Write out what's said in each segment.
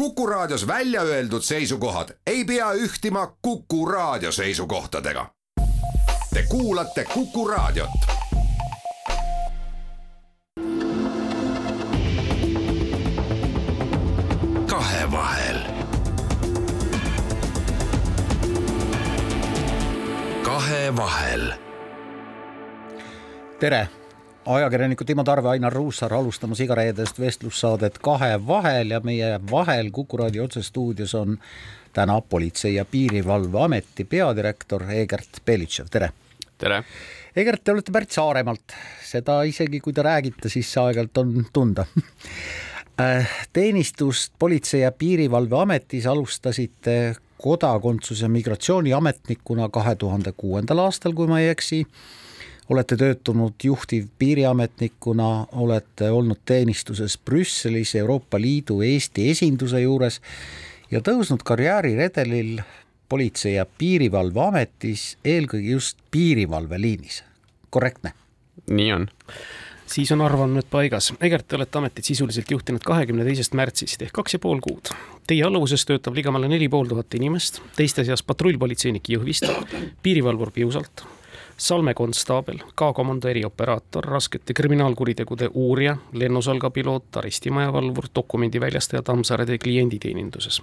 Kuku Raadios välja öeldud seisukohad ei pea ühtima Kuku Raadio seisukohtadega. Te kuulate Kuku Raadiot. kahevahel. kahevahel. tere ajakirjanikud Timo Tarve, Ainar Ruussaar alustamas igareedest vestlussaadet Kahe vahel ja meie vahel Kuku raadio otsestuudios on täna Politsei- ja Piirivalveameti peadirektor Egert Belitšev, tere! tere! Egert, te olete pärit Saaremaalt, seda isegi kui te räägite, siis aeg-ajalt on tunda äh, teenistust Politsei- ja Piirivalveametis alustasite kodakondsus- ja migratsiooniametnikuna kahe tuhande kuuendal aastal, kui ma ei eksi olete töötanud juhtiv piiriametnikuna, olete olnud teenistuses Brüsselis Euroopa Liidu Eesti esinduse juures ja tõusnud karjääriredelil Politsei- ja Piirivalveametis eelkõige just piirivalveliinis, korrektne? nii on siis on arvandmed paigas. Egert, te olete ametit sisuliselt juhtinud kahekümne teisest märtsist ehk kaks ja pool kuud. Teie alluvuses töötab ligemale neli pool tuhat inimest, teiste seas patrullpolitseinik Jõhvist, piirivalvur Piusalt, Salme konstaabel, K-komando erioperaator, raskete kriminaalkuritegude uurija, lennusalga piloot, arestimaja valvur, dokumendi väljastaja Tammsaare klienditeeninduses.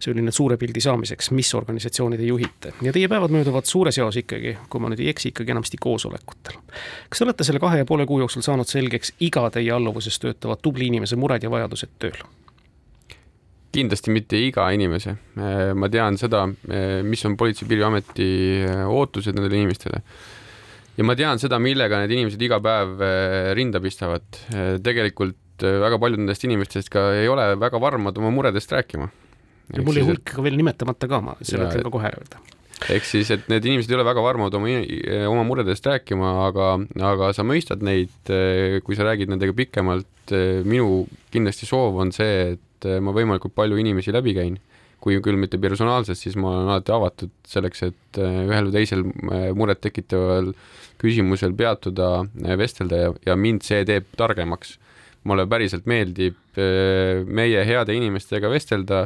see oli nüüd suure pildi saamiseks, mis organisatsiooni te juhite ja teie päevad mööduvad suures jaos ikkagi, kui ma nüüd ei eksi, ikkagi enamasti koosolekutel. kas te olete selle kahe ja poole kuu jooksul saanud selgeks iga teie alluvuses töötava tubli inimese mured ja vajadused tööl? Kindlasti mitte iga inimese. Äh, ma tean seda, äh, mis on Politsei- ja Piirivalveameti äh, ootused nendele inimestele. ja ma tean seda, millega need inimesed iga päev rinda pistavad. tegelikult väga paljud nendest inimestest ka ei ole väga varmad oma muredest rääkima. ja mul jäi hulk ka veel nimetamata ka, ma selle ütlen ka kohe öelda ehk siis, et need inimesed ei ole väga varmad oma, oma muredest rääkima, aga, aga sa mõistad neid, kui sa räägid nendega pikemalt. minu kindlasti soov on see, et et äh, ma võimalikult palju inimesi läbi käin. kui küll mitte personaalselt, siis ma olen alati avatud selleks, et äh, ühel või teisel äh, murettekitaval küsimusel peatuda, vestelda ja, ja mind see teeb targemaks. mulle päriselt meeldib meie heade inimestega vestelda,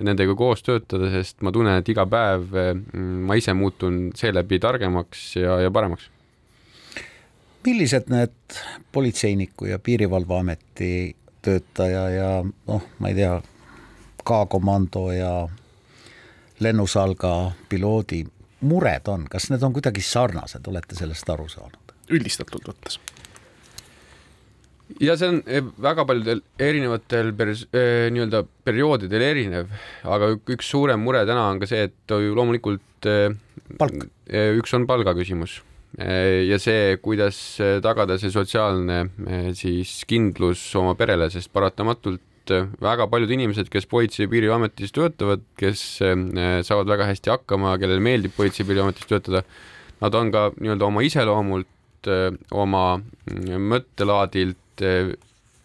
nendega koos töötada, sest ma tunnen, et iga päev ma ise muutun seeläbi targemaks ja, ja paremaks millised need politseiniku ja piirivalveameti töötaja ja noh, ma ei tea, K-komando ja lennusalga piloodi mured on, kas need on kuidagi sarnased, olete sellest aru saanud? üldistatult võttes ja see on eh, väga paljudel erinevatel pers-, eh, nii-öelda perioodidel erinev, aga üks suurem mure täna on ka see, et loomulikult eh, palk. üks on palga küsimus ja see, kuidas tagada see sotsiaalne siis kindlus oma perele, sest paratamatult väga paljud inimesed, kes Politsei- ja Piirivalveametis töötavad, kes saavad väga hästi hakkama, kellele meeldib Politsei- ja Piirivalveametis töötada, nad on ka nii-öelda oma iseloomult, oma mõttelaadilt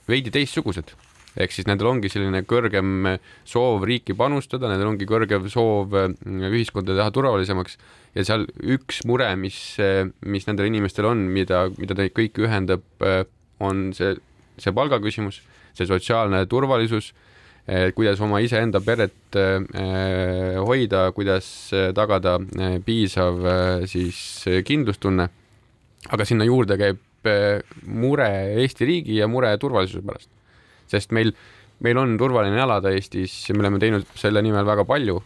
veidi teistsugused. Ehk siis nendel ongi selline kõrgem soov riiki panustada, nendel ongi kõrgem soov ühiskonda teha turvalisemaks ja seal üks mure, mis, mis nendel inimestel on, mida, mida neid kõiki ühendab, on see, see palgaküsimus, see sotsiaalne turvalisus, kuidas oma iseenda peret hoida, kuidas tagada piisav siis kindlustunne. aga sinna juurde käib mure Eesti riigi ja mure turvalisuse pärast, sest meil meil on turvaline elada Eestis me oleme teinud selle nimel väga palju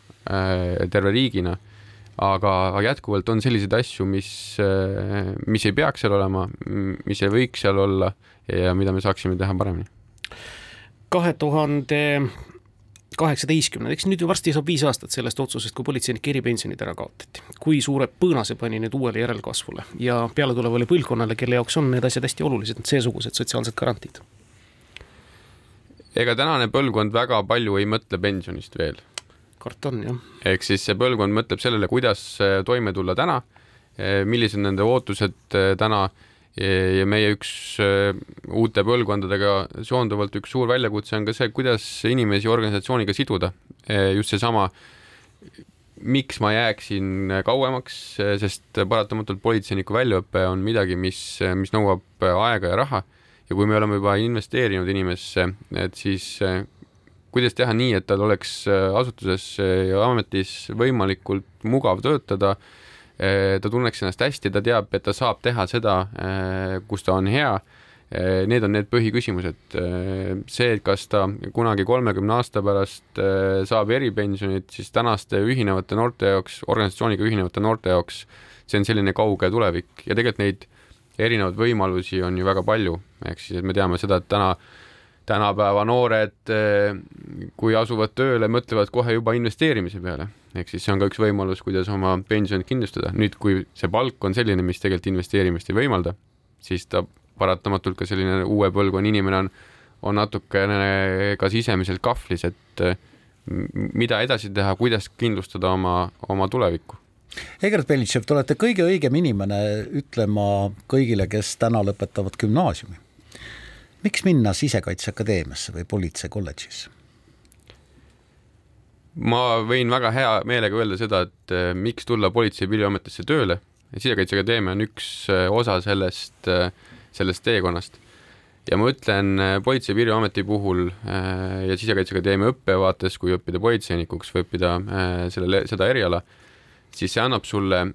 terve riigina aga, aga jätkuvalt on selliseid asju, mis, mis ei peaks seal olema, mis ei võiks seal olla ja mida me saaksime teha paremini. kahe tuhande kaheksateistkümnendaks, nüüd ju varsti saab viis aastat sellest otsusest, kui politseinike eripensionid ära kaotati. kui suure põõna see pani nüüd uuele järelkasvule ja pealetulevale põlvkonnale, kelle jaoks on need asjad hästi olulised, seesugused sotsiaalsed garantiid? ega tänane põlvkond väga palju ei mõtle pensionist veel karta on, jah. ehk siis see põlvkond mõtleb sellele, kuidas äh, toime tulla täna, äh, millised nende ootused äh, täna ja meie üks uute põlvkondadega seonduvalt üks suur väljakutse on ka see, kuidas inimesi organisatsiooniga siduda. just seesama, miks ma jääksin kauemaks, sest paratamatult politseiniku väljaõpe on midagi, mis, mis nõuab aega ja raha ja kui me oleme juba investeerinud inimesse, et siis kuidas teha nii, et tal oleks asutuses ja ametis võimalikult mugav töötada ta tunneks ennast hästi, ta teab, et ta saab teha seda, kus ta on hea need on need põhiküsimused. See, et kas ta kunagi kolmekümne aasta pärast saab eripensionit, siis tänaste ühinevate noorte jaoks, organisatsiooniga ühinevate noorte jaoks, see on selline kauge tulevik ja tegelikult neid erinevaid võimalusi on ju väga palju, ehk siis, et me teame seda, et täna tänapäeva noored, kui asuvad tööle, mõtlevad kohe juba investeerimise peale, ehk siis see on ka üks võimalus, kuidas oma pensionit kindlustada. nüüd, kui see palk on selline, mis tegelikult investeerimist ei võimalda, siis ta paratamatult ka selline uue põlvkonna inimene on, on natukene ka sisemiselt kahvlis, et mida edasi teha, kuidas kindlustada oma, oma tulevikku Egert Belitšev, te olete kõige õigem inimene ütlema kõigile, kes täna lõpetavad gümnaasiumi. Miks minna Sisekaitseakadeemiasse või politseikolledžisse? ma võin väga hea meelega öelda seda, et eh, miks tulla Politsei- ja Piirivalveametisse tööle. sisekaitseakadeemia on üks eh, osa sellest äh, sellest teekonnast. ja ma ütlen äh, Politsei- ja Piirivalveameti puhul äh, ja Sisekaitseakadeemia õppevaates, kui õppida politseinikuks või õppida äh, sellele, seda eriala, siis see annab sulle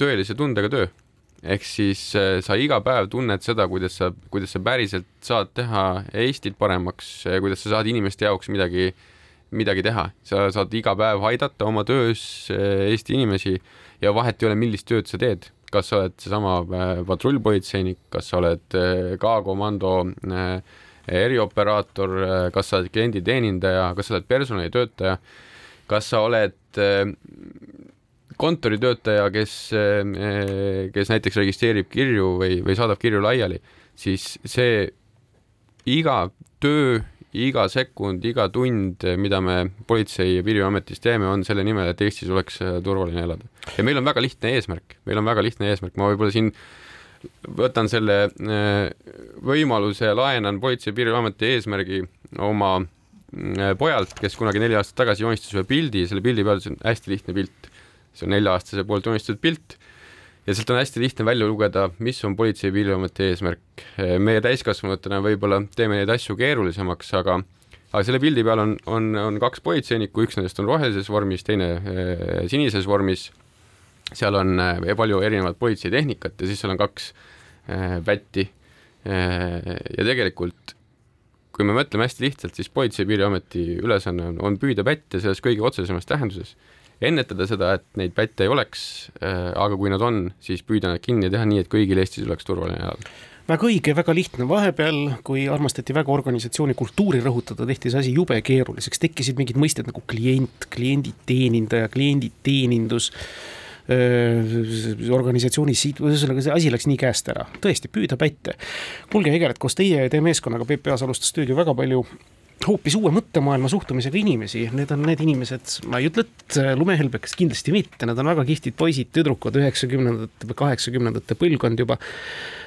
tõelise tundega töö. Ehk siis sa iga päev tunned seda, kuidas sa, kuidas sa päriselt saad teha Eestit paremaks, kuidas sa saad inimeste jaoks midagi, midagi teha, sa saad iga päev aidata oma töös Eesti inimesi ja vahet ei ole, millist tööd sa teed. Kas sa oled seesama äh, patrullpolitseinik, kas sa oled äh, K-komando äh, erioperaator, kas sa oled klienditeenindaja, kas sa oled personalitöötaja, kas sa oled kontoritöötaja, kes, kes näiteks registreerib kirju või, või saadab kirju laiali, siis see iga töö iga sekund, iga tund, mida me Politsei- ja Piirivalveametis teeme, on selle nimel, et Eestis oleks äh, turvaline elada. ja meil on väga lihtne eesmärk, meil on väga lihtne eesmärk, ma võib-olla siin võtan selle äh, võimaluse laenan Politsei- ja Piirivalveameti eesmärgi oma äh, pojalt, kes kunagi neli aastat tagasi joonistas ühe pildi selle pildi peal, see on hästi lihtne pilt. See on nelja-aastase poolt joonistatud pilt ja sealt on hästi lihtne välja lugeda, mis on Politsei- ja Piirivalveameti eesmärk. meie täiskasvanutena võib-olla teeme neid asju keerulisemaks, aga aga selle pildi peal on, on, on kaks politseinikku, üks nendest on rohelises vormis, teine äh, sinises vormis. seal on äh, palju erinevat politseitehnikat ja siis seal on kaks äh, pätti äh,. ja tegelikult kui me mõtleme hästi lihtsalt, siis Politsei- ja Piirivalveameti ülesanne on, on püüda pätte selles kõige otsesemas tähenduses ennetada seda, et neid pätte ei oleks, äh, aga kui nad on, siis püüda nad kinni teha nii, et kõigil Eestis oleks turvaline elada. Väga õige, väga lihtne, vahepeal, kui armastati väga organisatsiooni kultuuri rõhutada, tehti see asi jube keeruliseks, tekkisid mingid mõisted nagu klient, klienditeenindaja, klienditeenindus organisatsiooni siit, ühesõnaga see asi läks nii käest ära, tõesti, püüda pätte. kuulge, Egert, koos teie ja teie meeskonnaga PPA-s alustas tööd ju väga palju hoopis uue mõttemaailma suhtumisega inimesi, need on need inimesed, ma ei ütle, et äh, lumehelbekesed kindlasti mitte, nad on väga kihvtid poisid, tüdrukud, üheksakümnendate või kaheksakümnendate põlvkond juba.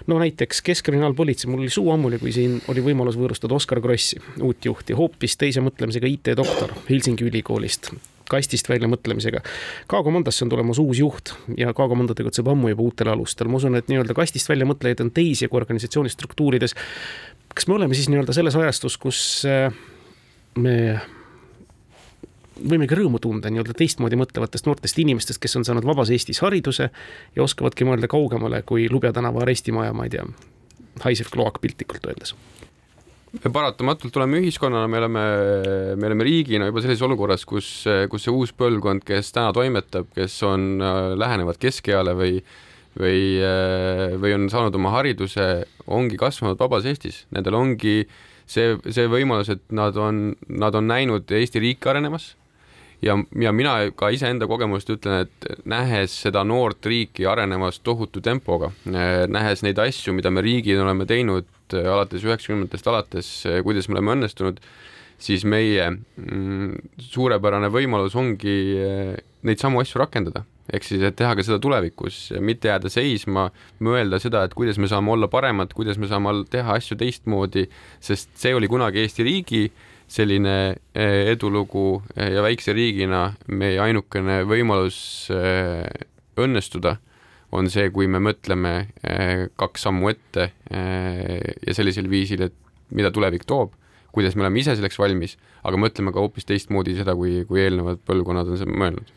no näiteks Keskkriminaalpolitsei, mul oli suu ammuli, kui siin oli võimalus võõrustada Oskar Krossi, uut juhti, hoopis teise mõtlemisega IT-doktor Helsingi ülikoolist kastist välja mõtlemisega. K-komandosse on tulemas uus juht ja K-komando tegutseb ammu juba uutel alustel, ma usun, et nii-öelda kastist välja mõtlejaid on teisi kui organisatsiooni struktuurides kas me oleme siis nii-öelda selles ajastus, kus äh, me võimegi rõõmu tunda nii-öelda teistmoodi mõtlevatest noortest inimestest, kes on saanud vabas Eestis hariduse ja oskavadki mõelda kaugemale kui Lubja tänava arestimaja, ma ei tea, haisev kloak piltlikult öeldes. Me paratamatult oleme ühiskonnana, me oleme, me oleme riigina juba sellises olukorras, kus, kus see uus põlvkond, kes täna toimetab, kes on, äh, lähenevad keskeale või või, äh, või on saanud oma hariduse, ongi kasvanud vabas Eestis, nendel ongi see, see võimalus, et nad on, nad on näinud Eesti riiki arenemas ja, ja mina ka iseenda kogemust ütlen, et nähes seda noort riiki arenemas tohutu tempoga, äh, nähes neid asju, mida me riigina oleme teinud äh, alates üheksakümnendatest alates, kuidas me oleme õnnestunud, siis meie mm, suurepärane võimalus ongi neid samu asju rakendada ehk siis, et teha ka seda tulevikus, mitte jääda seisma, mõelda seda, et kuidas me saame olla paremad, kuidas me saame teha asju teistmoodi, sest see oli kunagi Eesti riigi selline eh, edulugu eh, ja väikse riigina meie ainukene võimalus eh, õnnestuda on see, kui me mõtleme kaks sammu ette ja sellisel viisil, et mida tulevik toob, kuidas me oleme ise selleks valmis, aga mõtleme ka hoopis teistmoodi seda, kui, kui eelnevad põlvkonnad on mõelnud.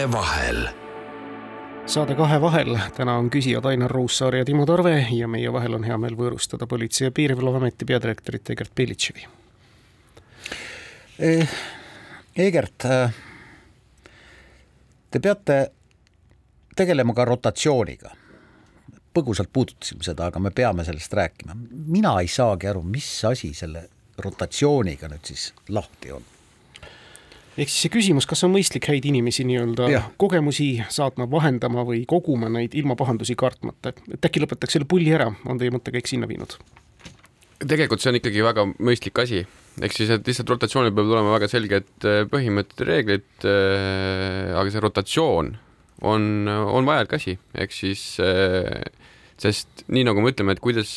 Kahevahel saade Kahe vahel, täna on küsijad Ainar Ruussaar ja Timo Tarve ja meie vahel on hea meel võõrustada Politsei- ja Piirivalveameti peadirektorit Egert Belitševi. Eh, Egert, eh, te peate tegelema ka rotatsiooniga. põgusalt puudutasime seda, aga me peame sellest rääkima. mina ei saagi aru, mis asi selle rotatsiooniga nüüd siis lahti on ehk siis see küsimus, kas on mõistlik häid inimesi nii-öelda kogemusi saatma, vahendama või koguma neid ilma pahandusi kartmata, et äkki lõpetaks selle pulli ära, on teie mõttekäik sinna viinud? tegelikult see on ikkagi väga mõistlik asi, ehk siis, et lihtsalt rotatsioonil peavad olema väga selged äh, põhimõtted ja reeglid, äh, aga see rotatsioon on, on vajalik asi, ehk siis äh, sest nii nagu me ütleme, et kuidas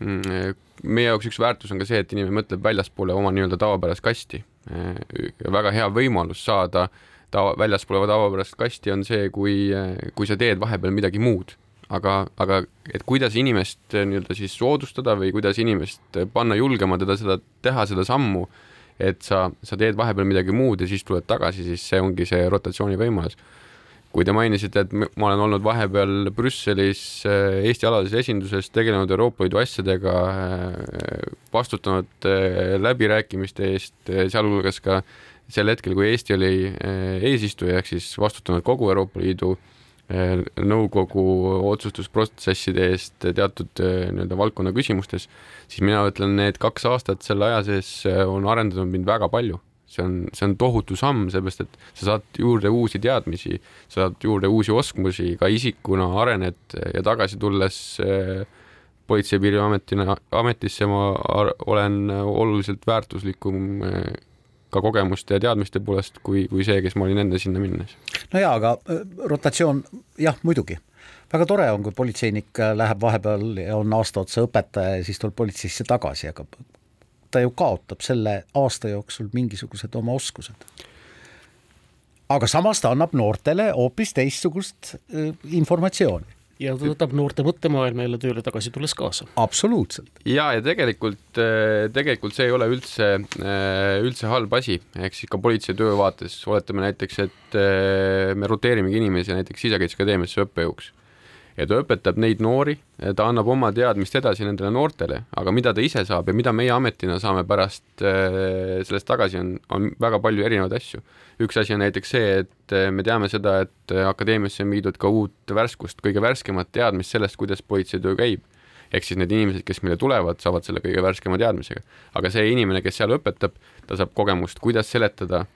meie jaoks üks väärtus on ka see, et inimene mõtleb väljaspoole oma nii-öelda tavapärast kasti väga hea võimalus saada tava, väljaspoole tavapärast kasti on see, kui, kui sa teed vahepeal midagi muud. aga, aga et kuidas inimest nii-öelda siis soodustada või kuidas inimest panna julgema teda seda, teha seda sammu, et sa, sa teed vahepeal midagi muud ja siis tuled tagasi, siis see ongi see rotatsiooni võimalus kui te mainisite, et ma olen olnud vahepeal Brüsselis äh, Eesti alalises esinduses, tegelenud Euroopa Liidu asjadega, äh, vastutanud äh, läbirääkimiste eest, sealhulgas ka sel hetkel, kui Eesti oli eesistuja, ehk siis vastutanud kogu Euroopa Liidu nõukogu otsustusprotsesside eest teatud nii-öelda valdkonna küsimustes, siis mina ütlen, need kaks aastat selle aja sees on arendanud mind väga palju see on, see on tohutu samm, sellepärast et sa saad juurde uusi teadmisi, sa saad juurde uusi oskusi, ka isikuna arened ja tagasi tulles eh, Politsei- ja Piirivalveametina, ametisse ma olen oluliselt väärtuslikum eh, ka kogemuste ja teadmiste poolest, kui, kui see, kes ma olin enne sinna minnes. no jaa, aga eh, rotatsioon jah, muidugi väga tore on, kui politseinik läheb vahepeal ja on aasta otsa õpetaja ja siis tuleb politseisse tagasi, aga ta ju kaotab selle aasta jooksul mingisugused oma oskused. aga samas ta annab noortele hoopis teistsugust äh, informatsiooni ja ta võtab noorte mõttemaailma jälle tööle tagasi tulles kaasa. absoluutselt. ja, ja tegelikult, äh, tegelikult see ei ole üldse, äh, üldse halb asi, ehk siis ka politsei töö vaates, oletame näiteks, et me roteerimegi inimesi näiteks Sisekaitseakadeemiasse õppejõuks ja ta õpetab neid noori, ta annab oma teadmist edasi nendele noortele, aga mida ta ise saab ja mida meie ametina saame pärast äh, sellest tagasi, on, on väga palju erinevaid asju. üks asi on näiteks see, et äh, me teame seda, et äh, akadeemiasse on viidud ka uut värskust, kõige värskemat teadmist sellest, kuidas politseitöö käib. ehk siis need inimesed, kes meile tulevad, saavad selle kõige värskema teadmisega. aga see inimene, kes seal õpetab, ta saab kogemust, kuidas seletada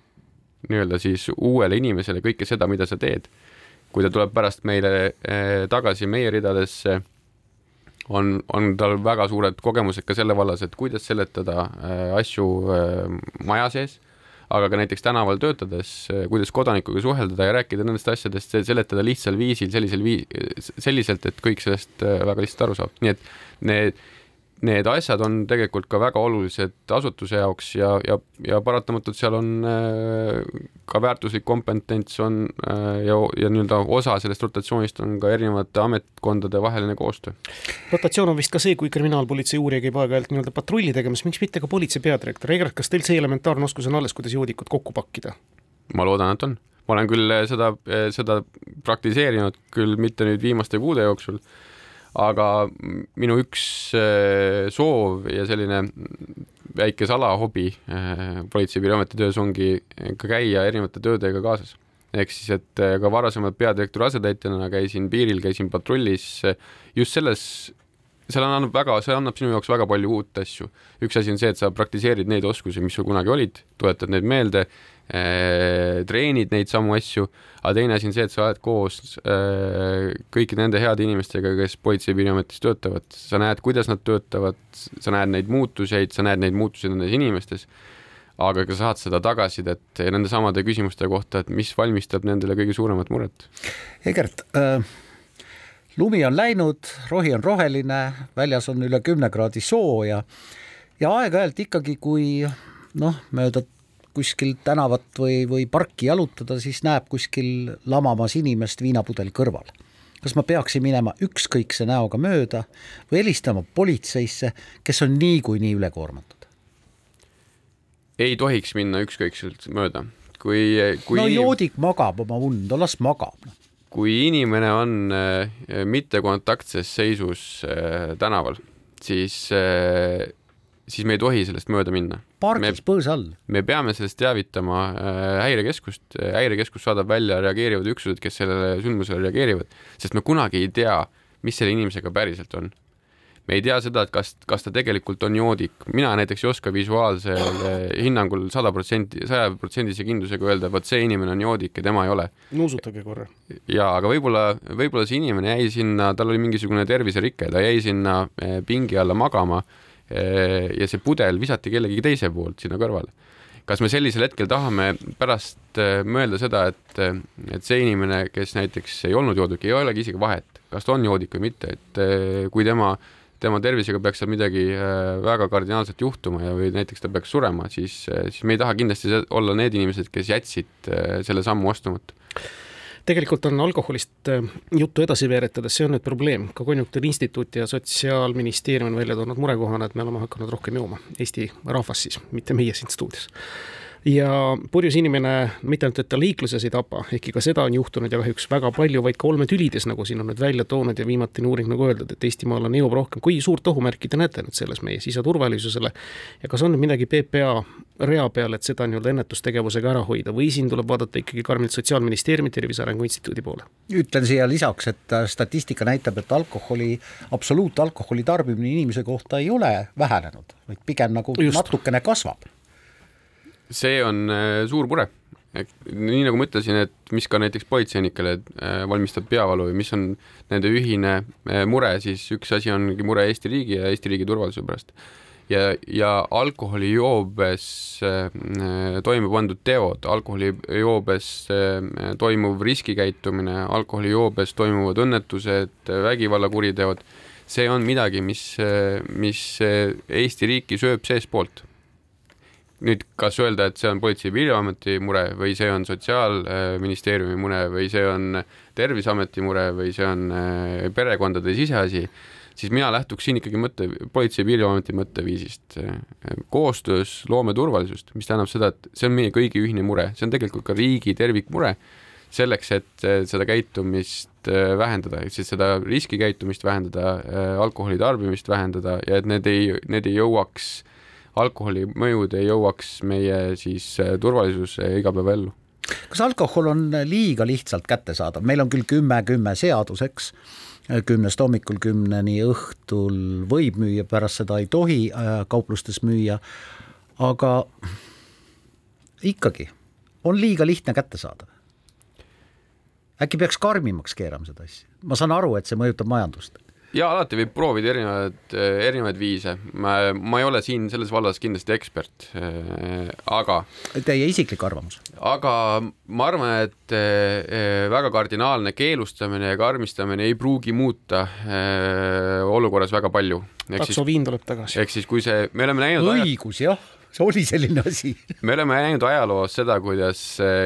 nii-öelda siis uuele inimesele kõike seda, mida sa teed kui ta tuleb pärast meile eh, tagasi meie ridadesse, on, on tal väga suured kogemused ka selle vallas, et kuidas seletada eh, asju eh, maja sees, aga ka näiteks tänaval töötades, kuidas kodanikuga suhelda ja rääkida nendest asjadest, seletada lihtsal viisil, sellisel vii-, selliselt, et kõik sellest väga lihtsalt aru saavad, nii et need need asjad on tegelikult ka väga olulised asutuse jaoks ja, ja, ja paratamatult seal on äh, ka väärtuslik kompetents on äh, ja, ja nii-öelda osa sellest rotatsioonist on ka erinevate ametkondade vaheline koostöö. rotatsioon on vist ka see, kui kriminaalpolitsei uurija käib aeg-ajalt nii-öelda patrulli tegemas, miks mitte ka politsei peadirektor, Egert, kas teil see elementaarne oskus on alles, kuidas joodikud kokku pakkida? ma loodan, et on. ma olen küll seda, seda praktiseerinud küll mitte nüüd viimaste kuude jooksul aga minu üks äh, soov ja selline väike salahobi äh, Politsei- ja Piirivalveameti töös ongi ka käia erinevate töödega kaasas. ehk siis, et äh, ka varasemalt peadirektori asetäitjana käisin piiril, käisin patrullis just selles, seal annab väga, see annab sinu jaoks väga palju uut asju. üks asi on see, et sa praktiseerid neid oskusi, mis sul kunagi olid, tuletad neid meelde treenid neid samu asju, aga teine asi on see, et sa oled koos äh, kõikide nende heade inimestega, kes Politsei- ja Piiriametis töötavad, sa näed, kuidas nad töötavad, sa näed neid muutuseid, sa näed neid muutusi nendes inimestes, aga ka saad seda tagasisidet nende samade küsimuste kohta, et mis valmistab nendele kõige suuremat muret. Egert äh,, lumi on läinud, rohi on roheline, väljas on üle kümne kraadi sooja ja aeg-ajalt ikkagi, kui noh, mööda kuskil tänavat või, või parki jalutada, siis näeb kuskil lamamas inimest viinapudel kõrval. kas ma peaksin minema ükskõikse näoga mööda või helistama politseisse, kes on niikuinii ülekoormatud? ei tohiks minna ükskõikselt mööda, kui, kui no joodik magab oma und, las magab kui inimene on äh, mittekontaktses seisus äh, tänaval, siis äh, siis me ei tohi sellest mööda minna. pargis põõsa all. me peame sellest teavitama häirekeskust, häirekeskus saadab välja reageerivad üksused, kes sellele sündmusele reageerivad, sest me kunagi ei tea, mis selle inimesega päriselt on me ei tea seda, et kas, kas ta tegelikult on joodik. mina näiteks ei oska visuaalsel hinnangul sada protsenti, sajaprotsendise kindlusega öelda, vot see inimene on joodik ja tema ei ole. nuusutage korra. ja, aga võib-olla, võib-olla see inimene jäi sinna, tal oli mingisugune terviserike, ta jäi sinna eh, pingi alla magama ja see pudel visati kellegi teise poolt sinna kõrvale. Kas me sellisel hetkel tahame pärast eh, mõelda seda, et, et see inimene, kes näiteks ei olnud joodik, ei olegi isegi vahet, kas ta on joodik või mitte, et kui tema äh, tema tervisega peaks seal midagi äh, väga kardinaalselt juhtuma ja, või näiteks ta peaks surema, siis, äh, siis me ei taha kindlasti olla need inimesed, kes jätsid äh, selle sammu astumata tegelikult on alkoholist juttu edasi veeretades, see on nüüd probleem, ka Konjunktuuriinstituut ja Sotsiaalministeerium on välja toonud murekohana, et me oleme hakanud rohkem jooma, Eesti rahvas siis, mitte meie siin stuudios ja purjus inimene mitte ainult, et ta liikluses ei tapa, ehkki ka seda on juhtunud ja kahjuks väga palju, vaid ka olmetülides, nagu siin on nüüd välja toonud ja viimatine uuring nagu öeldud, et eestimaalane joob rohkem. kui suurt ohumärki te näete nüüd selles meie siseturvalisusele ja kas on midagi PPA rea peal, et seda nii-öelda ennetustegevusega ära hoida või siin tuleb vaadata ikkagi karmilt Sotsiaalministeeriumi Tervise Arengu Instituudi poole? ütlen siia lisaks, et statistika näitab, et alkoholi, absoluutalkoholi tarbimine inimese kohta ei ole vähenenud, vaid pigem nagu Just. natukene kasvab see on äh, suur mure. nii nagu ma ütlesin, et mis ka näiteks politseinikele äh, valmistab peavalu ja mis on nende ühine äh, mure, siis üks asi ongi mure Eesti riigi ja Eesti riigi turvalisuse pärast. ja, ja alkoholijoobes toime pandud teod, alkoholijoobes toimuv riskikäitumine, alkoholijoobes toimuvad õnnetused, vägivallakuriteod, see on midagi, mis, mis Eesti riiki sööb seestpoolt nüüd kas öelda, et see on Politsei- ja Piirivalveameti mure või see on Sotsiaalministeeriumi mure või see on Terviseameti mure või see on äh, perekondade siseasi, siis mina lähtuks siin ikkagi mõtte, Politsei- ja Piirivalveameti mõtteviisist. koostöös loome turvalisust, mis tähendab seda, et see on meie kõigi ühine mure, see on tegelikult ka riigi tervikmure, selleks, et seda käitumist äh, vähendada, ehk siis seda riskikäitumist vähendada, äh, alkoholi tarbimist vähendada ja et need ei, need ei jõuaks alkoholi mõjud ei jõuaks meie siis äh, turvalisuse igapäevaellu. Kas alkohol on liiga lihtsalt kättesaadav, meil on küll kümme, kümme seadus, eks, kümnest hommikul kümneni õhtul võib müüa, pärast seda ei tohi äh, kauplustes müüa, aga ikkagi on liiga lihtne kätte saada. äkki peaks karmimaks keerama seda asja, ma saan aru, et see mõjutab majandust ja alati võib proovida erinevaid, erinevaid viise. ma, ma ei ole siin selles vallas kindlasti ekspert, äh, aga. Teie isiklik arvamus? aga ma arvan, et äh, väga kardinaalne keelustamine ja karmistamine ei pruugi muuta äh, olukorras väga palju. taksoviin tuleb tagasi. ehk siis, kui see, me oleme näinud. õigus, jah see oli selline asi me oleme näinud ajaloos seda, kuidas,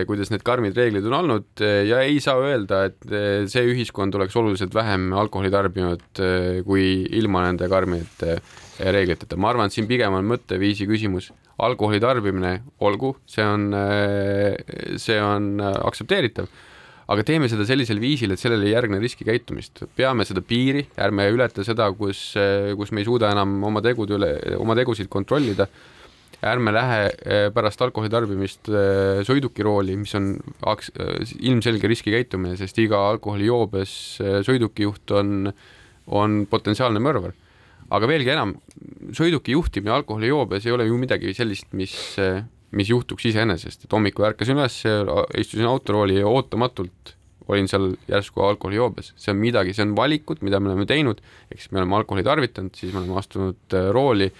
kuidas need karmid reeglid on olnud ja ei saa öelda, et see ühiskond oleks oluliselt vähem alkoholi tarbinud kui ilma nende karmide reegliteta. ma arvan, et siin pigem on mõtteviisi küsimus. alkoholi tarbimine, olgu, see on, see on aktsepteeritav aga teeme seda sellisel viisil, et sellele ei järgne riskikäitumist, peame seda piiri, ärme ületa seda, kus, kus me ei suuda enam oma tegude üle, oma tegusid kontrollida ärme lähe eh, pärast alkoholi tarbimist eh, sõidukirooli, mis on eh, ilmselge riskikäitumine, sest iga alkoholijoobes sõidukijuht on, on potentsiaalne mõrvar. aga veelgi enam, sõiduki juhtimine alkoholijoobes ei ole ju midagi sellist, mis, mis juhtuks iseenesest, et hommikul ärkasin üles, istusin autorooli ja ootamatult olin seal järsku alkoholijoobes, see on midagi, see on valikud, mida me oleme teinud, siis me oleme alkoholi tarvitanud, siis me oleme astunud rooli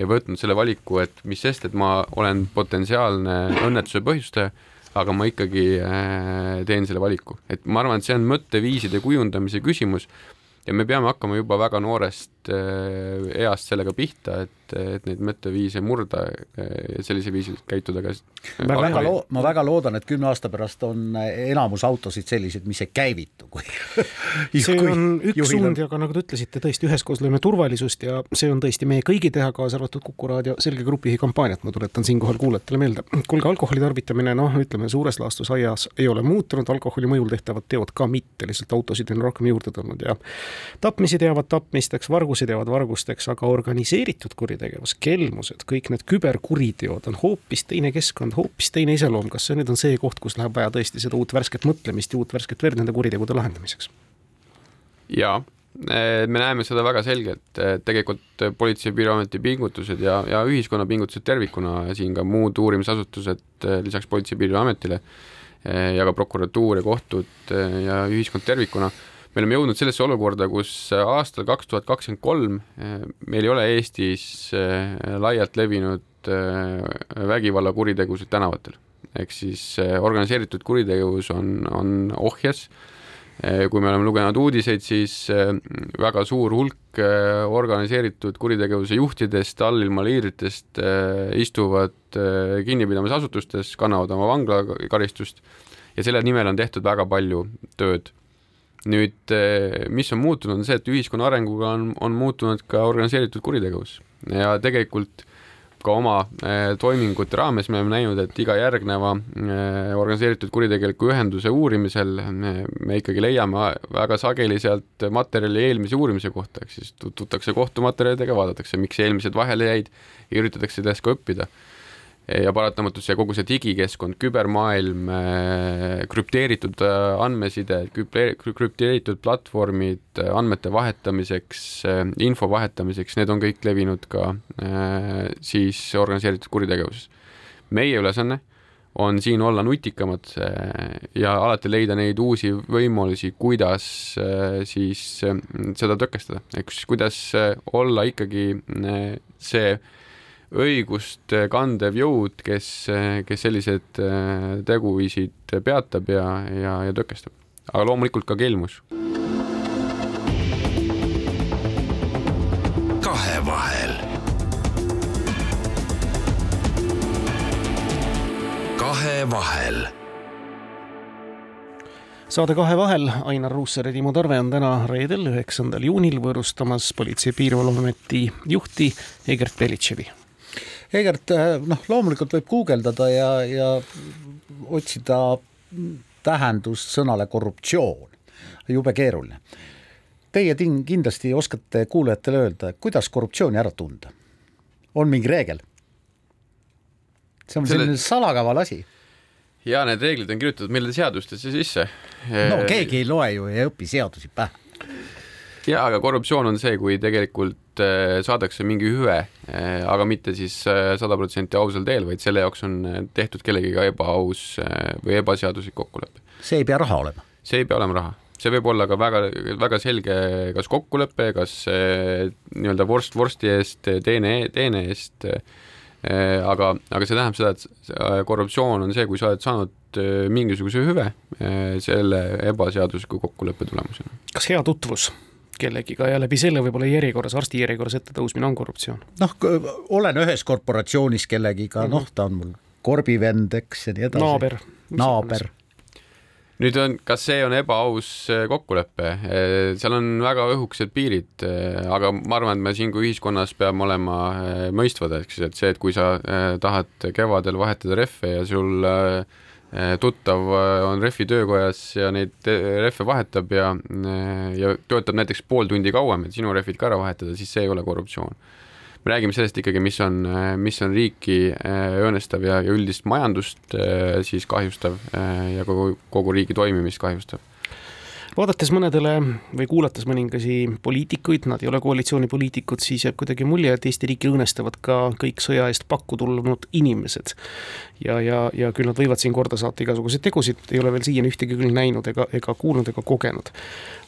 ja võtnud selle valiku, et mis sest, et ma olen potentsiaalne õnnetuse põhjustaja, aga ma ikkagi äh, teen selle valiku, et ma arvan, et see on mõtteviiside kujundamise küsimus ja me peame hakkama juba väga noorest east sellega pihta, et, et neid mõtteviise murda ja sellisel viisil käituda ka. ma väga loo-, ma väga loodan, et kümne aasta pärast on enamus autosid sellised, mis ei käivitu, kui see on üks suund ja ka nagu te ütlesite, tõesti üheskoos lööme turvalisust ja see on tõesti meie kõigi teha, kaasa arvatud Kuku raadio selge grupijuhi kampaaniat, ma tuletan siinkohal kuulajatele meelde. kuulge, alkoholi tarvitamine, noh, ütleme suures laastus aias ei ole muutunud, alkoholi mõjul tehtavad teod ka mitte, lihtsalt autosid on rohkem juurde tulnud ja tapmisi teavad tapmisteks, vargusi teavad vargusteks, aga organiseeritud kuritegevus, kelmused, kõik need küberkuriteod on hoopis teine keskkond, hoopis teine iseloom, kas see nüüd on see koht, kus läheb vaja tõesti seda uut värsket mõtlemist ja uut värsket verd nende kuritegude lahendamiseks? jaa, me näeme seda väga selgelt, tegelikult Politsei- ja Piirivalveameti pingutused ja, ja ühiskonna pingutused tervikuna ja siin ka muud uurimisasutused lisaks Politsei- ja Piirivalveametile ja ka prokuratuur ja kohtud ja ühiskond tervikuna, me oleme jõudnud sellesse olukorda, kus aastal kaks tuhat kakskümmend kolm meil ei ole Eestis laialt levinud vägivallakuritegusid tänavatel. ehk siis organiseeritud kuritegevus on, on ohjes kui me oleme lugenud uudiseid, siis väga suur hulk organiseeritud kuritegevuse juhtidest, allilma liidritest istuvad kinnipidamisasutustes, kannavad oma vanglakaristust ja selle nimel on tehtud väga palju tööd. Nüüd, mis on muutunud, on see, et ühiskonna arenguga on, on muutunud ka organiseeritud kuritegevus. Ja tegelikult ka oma eh, toimingute raames me oleme näinud, et iga järgneva eh, organiseeritud kuritegeliku ühenduse uurimisel me, me ikkagi leiame väga sageli sealt materjali eelmise uurimise kohta, ehk siis tutvutakse kohtumaterjalidega, vaadatakse, miks eelmised vahele jäid ja üritatakse sellest ka õppida ja paratamatult see kogu see digikeskkond, kübermaailm, äh, krüpteeritud äh, andmeside, krüpteeritud platvormid äh, andmete vahetamiseks, info vahetamiseks, need on kõik levinud ka siis organiseeritud kuritegevuses. meie ülesanne on siin olla nutikamad ja alati leida neid uusi võimalusi, kuidas siis seda tõkestada, ehk siis kuidas olla ikkagi see õigust kandev jõud, kes, kes sellised äh, teguviisid peatab ja, ja, ja tõkestab. aga loomulikult ka kelmus. kahevahel. kahevahel saade Kahe vahel, Ainar Ruussaar ja Timo Tarve on täna reedel, üheksandal juunil võõrustamas Politsei- ja Piirivalveameti juhti Egert Belitševi Egert, äh, noh, loomulikult võib guugeldada ja, ja otsida tähendust sõnale korruptsioon, jube keeruline. Teie tin-, kindlasti oskate kuulajatele öelda, kuidas korruptsiooni ära tunda? on mingi reegel? see on Selle... selline salakaval asi ja need reeglid on kirjutatud meile seadustesse sisse. no keegi ei loe ju ja ei õpi seadusi pähe jaa, aga korruptsioon on see, kui tegelikult äh, saadakse mingi hüve, äh, aga mitte siis äh, sada protsenti ausal teel, vaid selle jaoks on tehtud kellegiga ebaaus või ebaseaduslik kokkulepe. see ei pea raha olema? see ei pea olema raha, see võib olla ka väga, väga selge, kas kokkulepe, kas nii-öelda vorst vorsti eest, teene, teene eest, aga, aga see tähendab seda, et korruptsioon on see, kui sa oled saanud mingisuguse hüve selle ebaseadusliku kokkuleppe tulemusena. kas hea tutvus kellegiga ja läbi selle võib-olla järjekorras, arsti järjekorras ette tõusmine on korruptsioon. noh, olen ühes korporatsioonis kellegiga noh, ta on mul korbivend, eks ja nii edasi. naaber. naaber nüüd on, kas see on ebaaus äh, kokkulepe, äh, seal on väga õhukesed piirid, äh, aga ma arvan, et me siin kui ühiskonnas peame olema mõistvad, siis, et see, et kui sa tahad kevadel vahetada rehve ja sul äh, tuttav eh, on rehvi töökojas ja neid eh, rehve vahetab ja, ja töötab näiteks pool tundi kauem, et sinu rehvid ka ära vahetada, siis see ei ole korruptsioon. me räägime sellest ikkagi, mis on, mis on riiki õõnestav ja, ja üldist majandust siis kahjustav ja kogu, kogu riigi toimimist kahjustav vaadates mõnedele või kuulates mõningasi poliitikuid, nad ei ole koalitsioonipoliitikud, siis jääb kuidagi mulje, et Eesti riiki õõnestavad ka kõik sõja eest pakku tulnud inimesed. ja, ja, ja küll nad võivad siin korda saata igasuguseid tegusid, ei ole veel siiani ühtegi küll näinud ega, ega kuulnud ega kogenud.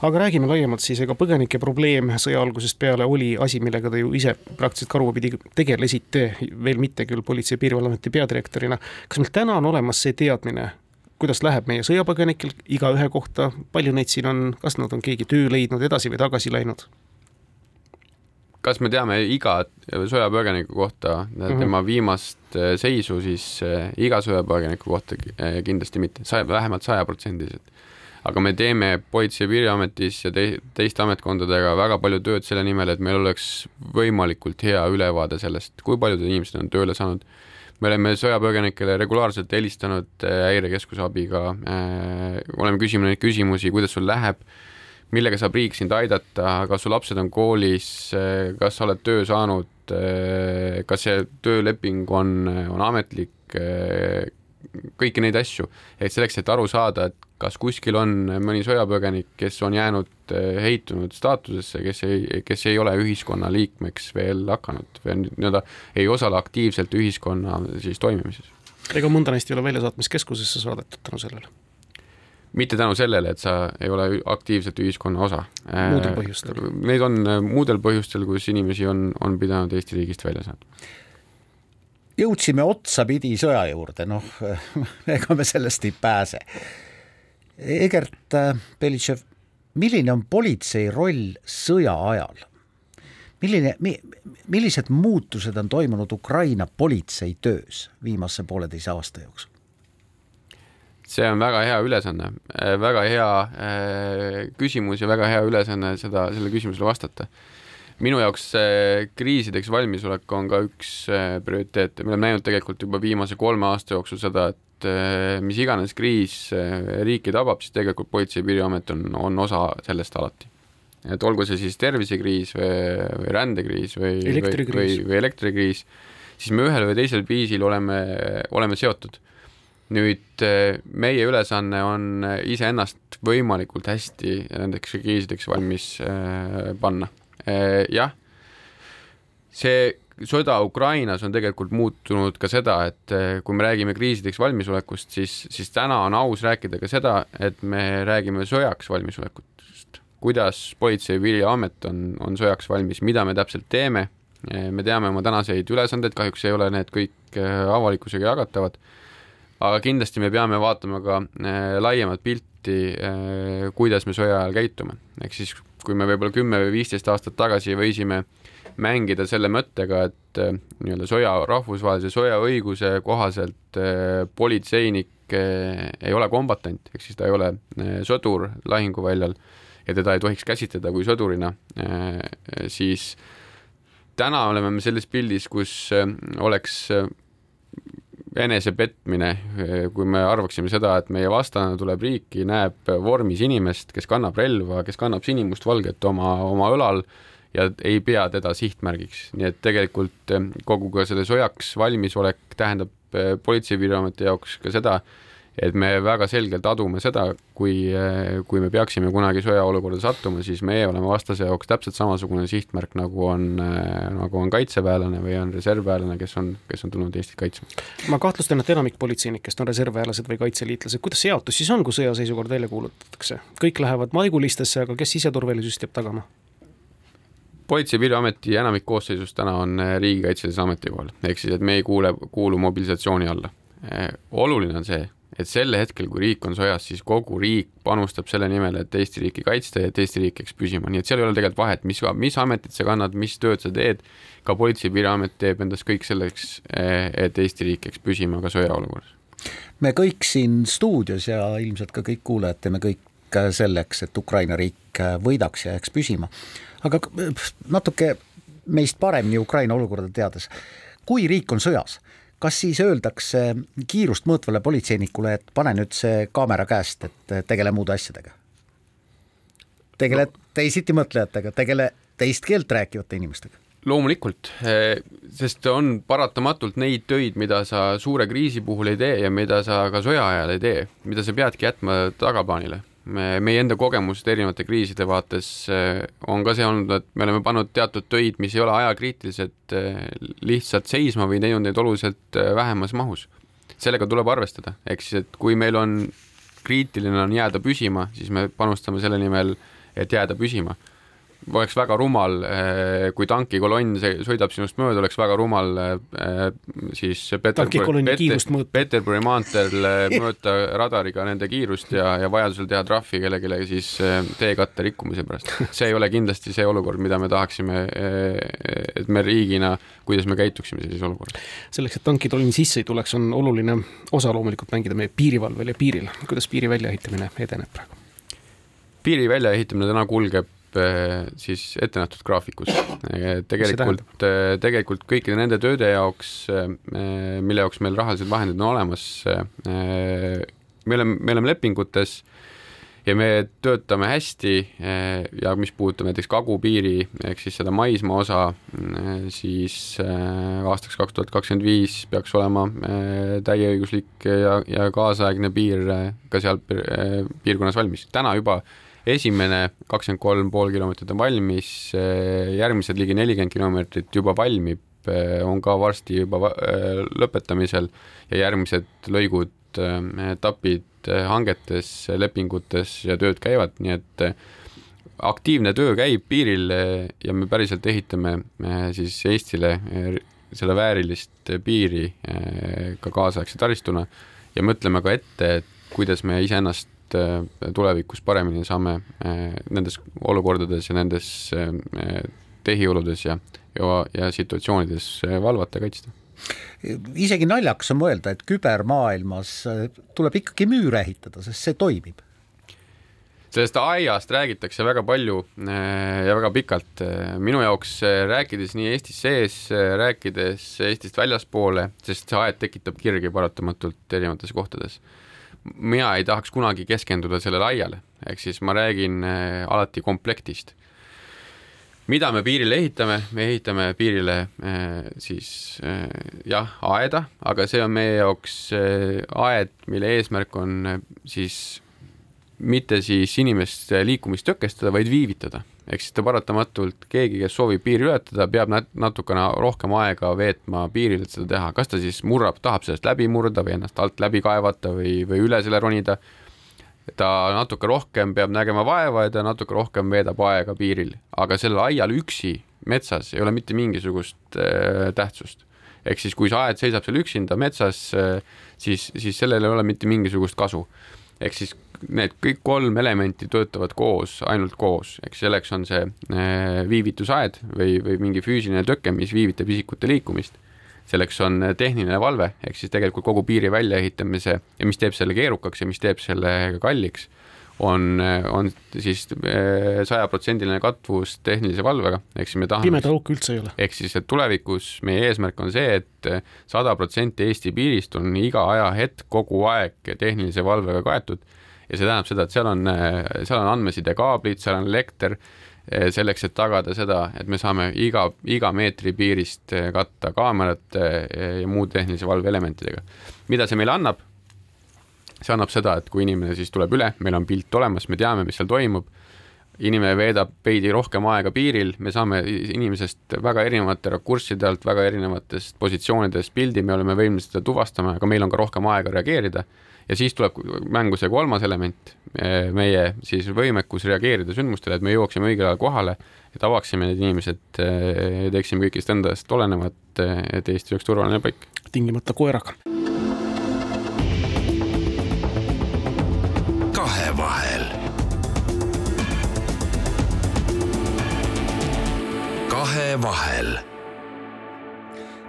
aga räägime laiemalt siis, ega põgenike probleem sõja algusest peale oli asi, millega te ju ise praktiliselt karvapidi tegelesite, veel mitte küll Politsei- ja Piirivalveameti peadirektorina. kas meil täna on olemas see teadmine, kuidas läheb meie sõjapõgenikel igaühe kohta, palju neid siin on, kas nad on keegi töö leidnud, edasi või tagasi läinud? kas me teame iga sõjapõgeniku kohta mm -hmm. tema viimast seisu, siis iga sõjapõgeniku kohta kindlasti mitte, saja, vähemalt sajaprotsendiliselt aga me teeme Politsei- ja Piiriametis ja te teiste ametkondadega väga palju tööd selle nimel, et meil oleks võimalikult hea ülevaade sellest, kui paljud inimesed on tööle saanud me oleme sõjapõgenikele regulaarselt helistanud äh, häirekeskuse abiga. Äh,, oleme küsinud neid küsimusi, kuidas sul läheb, millega saab riik sind aidata, kas su lapsed on koolis äh,, kas sa oled töö saanud kas see tööleping on, on ametlik kõiki neid asju, et selleks, et aru saada, et kas kuskil on mõni sõjapõgenik, kes on jäänud eh, heitunud staatusesse, kes ei, kes ei ole ühiskonna liikmeks veel hakanud või nii-öelda ei osale aktiivselt ühiskonna siis toimimises. ega mõnda neist ei ole väljasaatmiskeskusesse saadetud tänu sellele? mitte tänu sellele, et sa ei ole aktiivselt ühiskonna osa. muudel põhjustel? Neid on eh, muudel põhjustel, kus inimesi on, on pidanud Eesti riigist välja saatma jõudsime otsapidi sõja juurde, noh ega me sellest ei pääse Egert Belitšev, milline on politsei roll sõja ajal? milline mi,, millised muutused on toimunud Ukraina politsei töös viimase pooleteise aasta jooksul? see on väga hea ülesanne, äh, väga hea äh, küsimus ja väga hea ülesanne seda, sellele küsimusele vastata. minu jaoks äh, kriisideks valmisolek on ka üks prioriteete, me oleme näinud tegelikult juba viimase kolme aasta jooksul seda, et et eh, mis iganes kriis eh, riiki tabab, siis tegelikult Politsei- ja Piiriamet on, on osa sellest alati. et olgu see siis tervisekriis või, või rändekriis või, või, või, või elektrikriis, siis me ühel või teisel viisil oleme, oleme seotud. nüüd eh, meie ülesanne on iseennast võimalikult hästi nendeks kriisideks valmis panna. jah, see sõda Ukrainas on tegelikult muutunud ka seda, et eh, kui me räägime kriisideks valmisolekust, siis, siis täna on aus rääkida ka seda, et me räägime sõjaks valmisolekust. kuidas Politsei- ja Piiriamet on, on sõjaks valmis, mida me täpselt teeme, eh, me teame oma tänaseid ülesandeid, kahjuks ei ole need kõik eh, avalikkusega jagatavad, aga kindlasti me peame vaatama ka laiemat pilti, kuidas me sõja ajal käitume, ehk siis kui me võib-olla kümme või viisteist aastat tagasi võisime äh, mängida selle mõttega, et äh, nii-öelda sõja, rahvusvahelise sõjaõiguse kohaselt äh, politseinik äh, ei ole kombatant, ehk siis ta ei ole sõdur lahinguväljal ja teda ei tohiks käsitleda kui sõdurina, siis täna oleme me selles pildis, kus oleks enesepetmine, kui me arvaksime seda, et meie vastane tuleb riiki, näeb vormis inimest, kes kannab relva, kes kannab sinimustvalget oma, oma õlal ja ei pea teda sihtmärgiks, nii et tegelikult eh, kogu ka selle sõjaks valmisolek tähendab eh, Politsei- ja Piirivalveameti jaoks ka seda, et me väga selgelt adume seda, kui, eh, kui me peaksime kunagi sõjaolukorda sattuma, siis meie oleme vastase jaoks täpselt samasugune sihtmärk, nagu on, nagu on kaitseväelane või on reservväelane, kes on, kes on tulnud Eestit kaitsma. ma kahtlustan, et enamik politseinikest on reservväelased või kaitseliitlased, kuidas see jaotus siis on, kui sõjaseisukord välja kuulutatakse? kõik lähevad maigulistesse, aga kes siseturvalisust jääb tagama? Politsei- ja Piirivalveameti enamik koosseisust täna on äh, riigikaitselise ametikohal, ehk siis, et me ei kuule, kuulu mobilisatsiooni alla. Äh, oluline on see, et sel hetkel, kui riik on sõjas, siis kogu riik panustab selle nimel, et Eesti riiki kaitsta ja et Eesti riik jääks püsima, nii et seal ei ole tegelikult vahet, mis, mis ametit sa kannad, mis tööd sa teed, ka Politsei- ja Piirivalveamet teeb endast kõik selleks, äh, et Eesti riik jääks püsima ka sõjaolukorras. me kõik siin stuudios ja ilmselt ka kõik kuulajad teeme kõik selleks, et Ukraina riik võidaks ja jääks püsima aga natuke meist paremini Ukraina olukorda teades, kui riik on sõjas, kas siis öeldakse kiirust mõõtvale politseinikule, et pane nüüd see kaamera käest, et tegele muude asjadega? tegele no. teisiti mõtlejatega, tegele teist keelt rääkivate inimestega loomulikult, eh, sest on paratamatult neid töid, mida sa suure kriisi puhul ei tee ja mida sa ka sõja ajal ei tee, mida sa peadki jätma tagaplaanile me, meie enda kogemused erinevate kriiside vaates eh, on ka see olnud, et me oleme pannud teatud töid, mis ei ole ajakriitilised, eh, lihtsalt seisma või teinud neid oluliselt eh, vähemas mahus. sellega tuleb arvestada, ehk siis, et kui meil on kriitiline on jääda püsima, siis me panustame selle nimel, et jääda püsima. Oleks väga rumal, kui tankikolonn sõidab sinust mööda, oleks väga rumal siis Peterburi, Peter, Peterburi maanteel mõõta radariga nende kiirust ja, ja vajadusel teha trahvi kellelegi siis teekatte rikkumise pärast. see ei ole kindlasti see olukord, mida me tahaksime, et me riigina, kuidas me käituksime sellises olukorras. selleks, et tankitolm sisse ei tuleks, on oluline osa loomulikult mängida meie piirivalvel ja piiril. kuidas piiri väljaehitamine edeneb praegu? piiri väljaehitamine täna kulgeb eh, siis ettenähtud graafikus. Eh, tegelikult, eh, tegelikult kõikide nende tööde jaoks, mille jaoks meil rahalised vahendid on olemas, me oleme, me oleme lepingutes ja me töötame hästi ja mis puudutab näiteks kagupiiri ehk siis seda maismaa osa, siis aastaks kaks tuhat kakskümmend viis peaks olema täieõiguslik ja, ja kaasaegne piir ka seal piirkonnas valmis. täna juba esimene kakskümmend kolm pool kilomeetrit on valmis, järgmised ligi nelikümmend kilomeetrit juba valmib, on ka varsti juba äh, lõpetamisel ja järgmised lõigud, etapid hangetes, lepingutes ja tööd käivad, nii et aktiivne töö käib piiril ja me päriselt ehitame siis Eestile selle väärilist piiri ka kaasaegse taristuna ja mõtleme ka ette, et kuidas me iseennast et äh, tulevikus paremini saame äh, nendes olukordades ja nendes äh, tehioludes ja, ja, ja situatsioonides valvata kaitsta isegi naljakas on mõelda, et kübermaailmas tuleb ikkagi müüre ehitada, sest see toimib. sellest aiast räägitakse väga palju ja väga pikalt. minu jaoks rääkides nii Eestis sees, rääkides Eestist väljaspoole, sest see aed tekitab kirgi paratamatult erinevates kohtades mina ei tahaks kunagi keskenduda sellele aiale, ehk siis ma räägin äh, alati komplektist. mida me piirile ehitame, me ehitame piirile äh, siis äh, jah, aeda, aga see on meie jaoks aed, mille eesmärk on siis mitte siis inimeste liikumist tõkestada, vaid viivitada ehk siis ta paratamatult, keegi, kes soovib piiri ületada, peab natukene rohkem aega veetma piiril, et seda teha, kas ta siis murrab, tahab sellest läbi murda või ennast alt läbi kaevata või, või üle selle ronida. ta natuke rohkem peab nägema vaeva ja ta natuke rohkem veedab aega piiril, aga sellel aial üksi metsas ei ole mitte mingisugust äh, tähtsust. Ehk siis, kui see aed seisab seal üksinda metsas äh,, siis, siis sellel ei ole mitte mingisugust kasu. Ehk siis need kõik kolm elementi töötavad koos, ainult koos, eks selleks on see äh, viivitusaed või, või mingi füüsiline tõke, mis viivitab isikute liikumist. selleks on äh, tehniline valve, ehk siis tegelikult kogu piiri väljaehitamise ja mis teeb selle keerukaks ja mis teeb selle kalliks on, on siis sajaprotsendiline katvus tehnilise valvega, ehk siis me tahame. pimeda auku üldse ei ole. ehk siis, et tulevikus meie eesmärk on see et, et sada protsenti Eesti piirist on iga ajahetk kogu aeg tehnilise valvega kaetud ja see tähendab seda, et seal on, seal on andmesidekaablid, seal on elekter eh, selleks, et tagada seda, et me saame iga, iga meetri piirist eh, katta kaamerate ja muu tehnilise valve elementidega. mida see meile annab? see annab seda, et kui inimene siis tuleb üle, meil on pilt olemas, me teame, mis seal toimub, inimene veedab veidi rohkem aega piiril, me saame inimesest väga erinevate rakursside alt, väga erinevatest positsioonidest pildi, me oleme võimelised seda tuvastama, aga meil on ka rohkem aega reageerida ja siis tuleb mängu see kolmas element, meie siis võimekus reageerida sündmustele, et me jõuaksime õigel ajal kohale, et avaksime need inimesed, teeksime kõigist endast olenevat, et Eesti oleks turvaline paik. tingimata koeraga kahevahel. kahevahel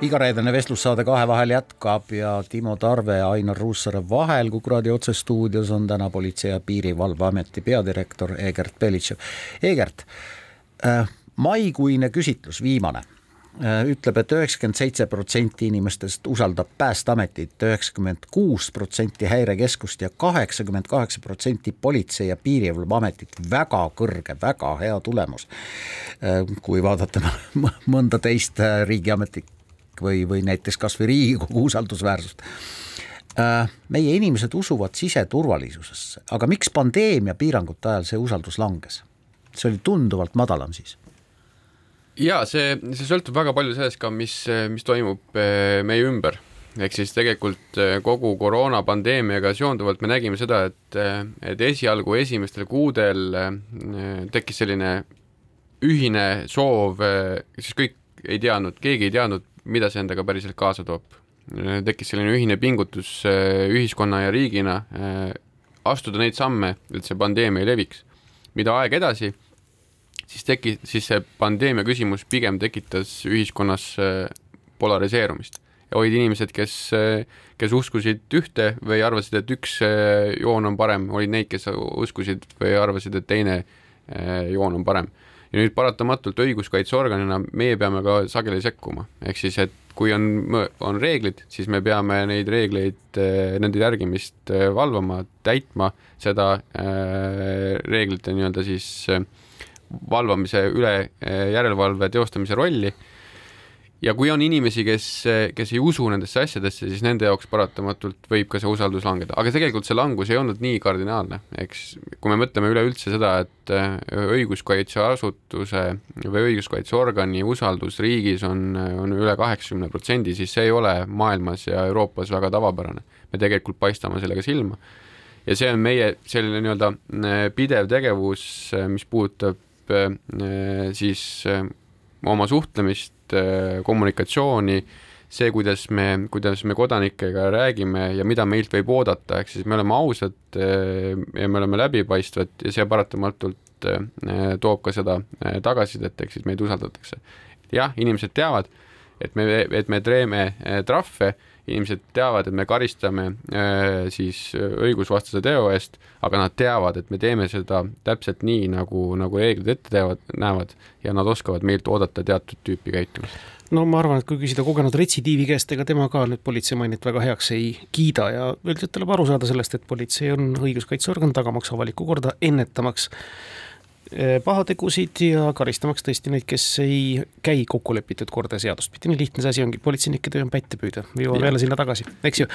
igareedene vestlussaade Kahevahel jätkab ja Timo Tarve ja Ainar Ruussaare vahel Kuku raadio otsestuudios on täna Politsei- ja Piirivalveameti peadirektor Egert Belitšev. Egert äh,, maikuine küsitlus, viimane Äh, ütleb et, et üheksakümmend seitse protsenti inimestest usaldab Päästeametit, üheksakümmend kuus protsenti Häirekeskust ja kaheksakümmend kaheksa protsenti Politsei- ja Piirivalveametit. väga kõrge, väga hea tulemus. Äh, kui vaadata mõnda teist riigiametit või, või näiteks kasvõi Riigikogu usaldusväärsust meie inimesed usuvad siseturvalisusesse, aga miks pandeemia piirangute ajal see usaldus langes? see oli tunduvalt madalam siis ja see, see sõltub väga palju sellest ka, mis, mis toimub eh, meie ümber. ehk siis tegelikult eh, kogu koroonapandeemiaga seonduvalt me nägime seda, et, et esialgu esimestel kuudel tekkis selline ühine soov, siis kõik ei teadnud, keegi ei teadnud, mida see endaga päriselt kaasa toob. tekkis selline ühine pingutus ühiskonna ja riigina astuda neid samme, et see pandeemia ei leviks. mida aeg edasi, siis teki-, siis see pandeemia küsimus pigem tekitas ühiskonnas polariseerumist ja olid inimesed, kes, kes uskusid ühte või arvasid, et üks joon on parem, olid neid, kes uskusid või arvasid, et teine joon on parem ja nüüd paratamatult õiguskaitseorganina meie peame ka sageli sekkuma, ehk siis, et kui on, on reeglid, siis me peame neid reegleid, eh, nende järgimist eh, valvama, täitma seda äh, reeglite nii-öelda siis valvamise üle järelevalve teostamise rolli ja kui on inimesi, kes, kes ei usu nendesse asjadesse, siis nende jaoks paratamatult võib ka see usaldus langeda, aga tegelikult see langus ei olnud nii kardinaalne, eks kui me mõtleme üleüldse seda, et äh, õiguskaitseasutuse või õiguskaitseorgani usaldus riigis on, on üle kaheksakümne protsendi, siis see ei ole maailmas ja Euroopas väga tavapärane. me tegelikult paistame sellega silma. ja see on meie selline nii-öelda äh, pidev tegevus, äh, mis puudutab siis oma suhtlemist Äh, kommunikatsiooni, see, kuidas me, kuidas me kodanikega räägime ja mida meilt võib oodata, ehk siis me oleme ausad äh, ja me oleme läbipaistvad ja see paratamatult äh, toob ka seda tagasisidet, ehk siis meid usaldatakse. jah, inimesed teavad, et me, et me teeme trahve inimesed teavad, et me karistame äh, siis õigusvastase teo eest, aga nad teavad, et me teeme seda täpselt nii, nagu, nagu reeglid ette teevad, näevad ja nad oskavad meilt oodata teatud tüüpi käitumist. No ma arvan, et kui küsida kogenud retsidiivi käest, ega tema ka nüüd politsei mainet väga heaks ei kiida ja üldiselt tuleb aru saada sellest, et politsei on õiguskaitseorgan, tagamaks avalikku korda, ennetamaks pahategusid ja karistamaks tõesti neid, kes ei käi kokkulepitud korda ja seadust pidi. nii lihtne see asi ongi, politseinike töö on pätte püüda, me jõuame jälle sinna tagasi, eks ju.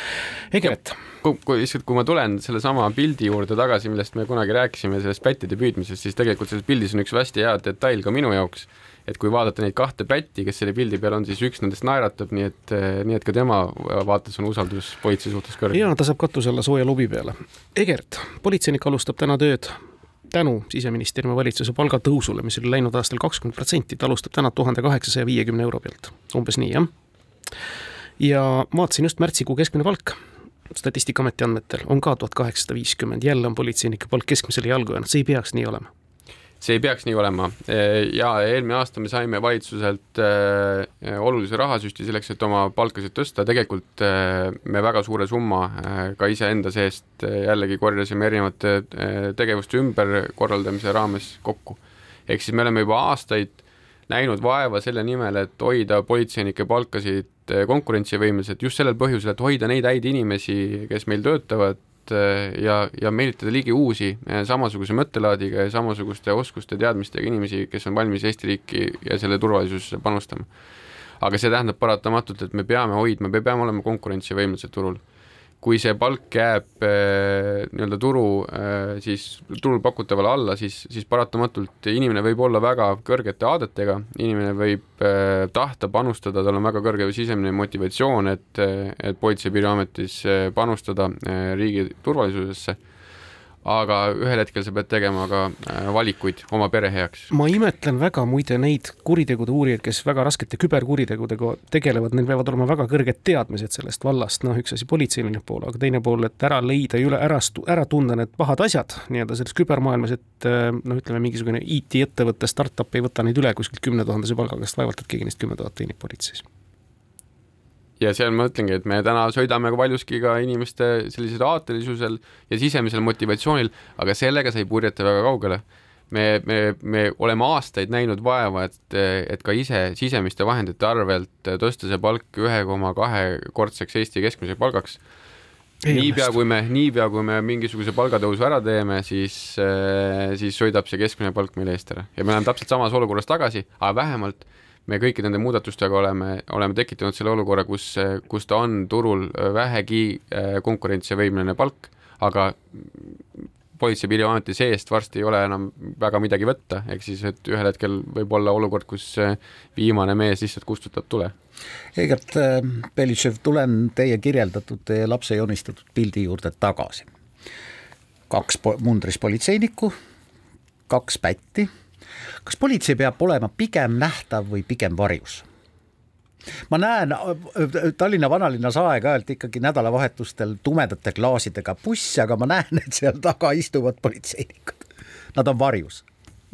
Egert. kui, kui lihtsalt, kui ma tulen sellesama pildi juurde tagasi, millest me kunagi rääkisime, sellest pättide püüdmisest, siis tegelikult selles pildis on üks hästi hea detail ka minu jaoks et kui vaadata neid kahte pätti, kes selle pildi peal on, siis üks nendest naeratab, nii et, nii et ka tema vaates on usaldus politsei suhtes kõrge. jaa, ta saab katuse alla sooja lubi peale. Egert, politseinik alustab täna tööd tänu siseministeeriumi valitsuse palgatõusule, mis oli läinud aastal kakskümmend protsenti, ta alustab täna tuhande kaheksasaja viiekümne euro pealt, umbes nii, jah. ja vaatasin just märtsikuu keskmine palk. Statistikaameti andmetel on ka tuhat kaheksasada viiskümmend, jälle on politseinike palk keskmisele jalgu jäänud, see ei peaks nii olema see ei peaks nii olema ja eelmine aasta me saime valitsuselt äh, olulise rahasüsti selleks, et oma palkasid tõsta, tegelikult äh, me väga suure summa äh, ka iseenda seest jällegi korjasime erinevate tegevuste ümberkorraldamise raames kokku. ehk siis me oleme juba aastaid näinud vaeva selle nimel, et hoida politseinike palkasid konkurentsivõimelised just sellel põhjusel, et hoida neid häid inimesi, kes meil töötavad Eh, ja, ja meelitada ligi uusi eh, samasuguse mõttelaadiga ja samasuguste oskuste, teadmistega inimesi, kes on valmis Eesti riiki ja selle turvalisusesse panustama. aga see tähendab paratamatult, et me peame hoidma, me peame olema konkurentsivõimelised turul kui see palk jääb äh, nii-öelda turu äh, siis turul pakutavale alla, siis, siis paratamatult inimene võib olla väga kõrgete aadetega, inimene võib äh, tahta panustada, tal on väga kõrge sisemine motivatsioon, et, et Politsei- ja Piirivalveametis panustada riigi turvalisusesse aga ühel hetkel sa pead tegema ka äh, valikuid oma pere heaks. ma imetlen väga muide neid kuritegude uurijaid, kes väga raskete küberkuritegudega tegelevad, neil peavad olema väga kõrged teadmised sellest vallast, noh, üks asi politseiline pool, aga teine pool, et ära leida üle ära, ära tunda need pahad asjad nii-öelda selles kübermaailmas, et äh, noh, ütleme mingisugune IT-ettevõte, startup ei võta neid üle kuskilt kümne tuhandese palgaga, sest vaevalt, et keegi neist kümme tuhat teenib politseis ja seal ma ütlengi, et me täna sõidame paljuski ka inimeste sellisel aatelisusel ja sisemisel motivatsioonil, aga sellega sa ei purjeta väga kaugele. me, me, me oleme aastaid näinud vaeva, et, et ka ise sisemiste vahendite arvelt tõsta see palk ühe koma kahekordseks Eesti keskmise palgaks. Niipea kui me, niipea kui me mingisuguse palgatõusu ära teeme, siis, siis sõidab see keskmine palk meil eest ära. Ja me oleme täpselt samas olukorras tagasi, aga vähemalt me kõikide nende muudatustega oleme, oleme tekitanud selle olukorra, kus, kus ta on turul vähegi äh, konkurentsivõimeline palk, aga politsei- ja piirivalveameti seest varsti ei ole enam väga midagi võtta, ehk siis et ühel hetkel võib olla olukord, kus äh, viimane mees lihtsalt kustutab tule. Egert äh, Belitšev, tulen teie kirjeldatud, teie lapse joonistatud pildi juurde tagasi. kaks mundris politseinikku, kaks pätti kas politsei peab olema pigem nähtav või pigem varjus? ma näen Tallinna vanalinnas aeg-ajalt ikkagi nädalavahetustel tumedate klaasidega busse, aga ma näen, et seal taga istuvad politseinikud. Nad on varjus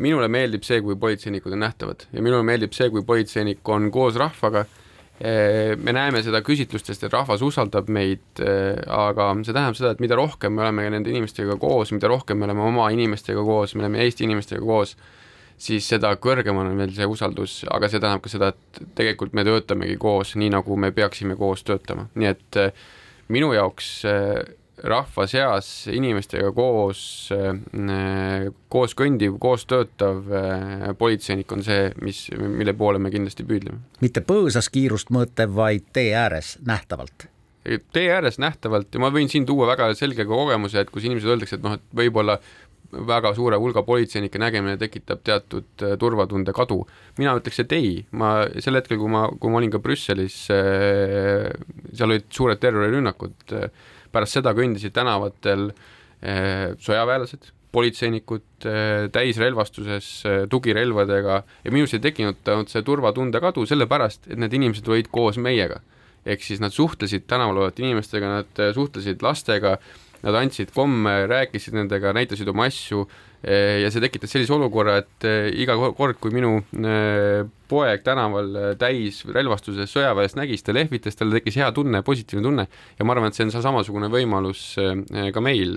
minule meeldib see, kui politseinikud on nähtavad ja minule meeldib see, kui politseinik on koos rahvaga. me näeme seda küsitlustest, et rahvas usaldab meid, aga see tähendab seda, et mida rohkem me oleme nende inimestega koos, mida rohkem me oleme oma inimestega koos, me oleme Eesti inimestega koos, siis seda kõrgem on meil see usaldus, aga see tähendab ka seda, et tegelikult me töötamegi koos, nii nagu me peaksime koos töötama, nii et minu jaoks rahva seas inimestega koos, äh, koos kõndiv, koos töötav politseinik on see, mis, mille poole me kindlasti püüdleme. mitte põõsas kiirust mõõtev, vaid tee ääres nähtavalt? tee ääres nähtavalt ja ma võin siin tuua väga selge kogemuse, et kus inimesed öeldakse, et noh, et võib-olla väga suure hulga politseinike nägemine tekitab teatud äh, turvatunde kadu. mina ütleks, et ei, ma sel hetkel, kui ma, kui ma olin ka Brüsselis, seal olid suured terrorirünnakud pärast seda kõndisid tänavatel eh, sõjaväelased, politseinikud täisrelvastuses, tugirelvadega ja minus ei tekkinud see turvatunde kadu sellepärast, et need inimesed olid koos meiega. ehk siis nad suhtlesid tänaval olevate inimestega, nad suhtlesid lastega, nad andsid komme, rääkisid nendega, näitasid oma asju Eh, ja see tekitas sellise olukorra, et eh, iga kord, kui minu eh, poeg tänaval täis relvastuses sõjaväes nägi, siis ta lehvitas, tal tekkis hea tunne, positiivne tunne ja ma arvan, et see on samasugune võimalus ka meil,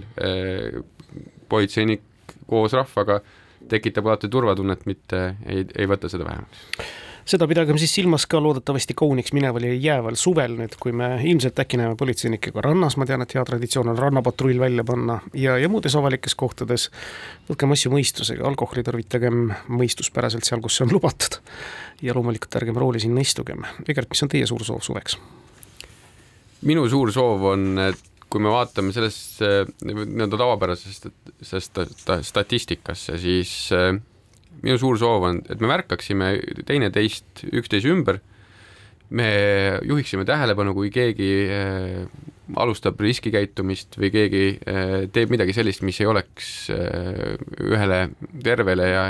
politseinik koos rahvaga tekitab alati turvatunnet, mitte ei, ei võta seda vähemaks seda pidagem siis silmas ka loodetavasti kauniks mineval ja jääval suvel nüüd, kui me ilmselt äkki näeme politseinikke ka rannas, ma tean, et hea traditsioon on rannapatrull välja panna ja, ja muudes avalikes kohtades. võtkem asju mõistusega, alkoholi tarvitagem mõistuspäraselt seal, kus see on lubatud. ja loomulikult ärgem rooli sinna istugem. Egert, mis on teie suur soov suveks? minu suur soov on, et kui me vaatame sellesse nii-öelda tavapärasesse statistikasse, siis minu suur soov on, et me märkaksime teineteist üksteise ümber, me juhiksime tähelepanu, kui keegi äh, alustab riskikäitumist või keegi äh, teeb midagi sellist, mis ei oleks äh, ühele tervele ja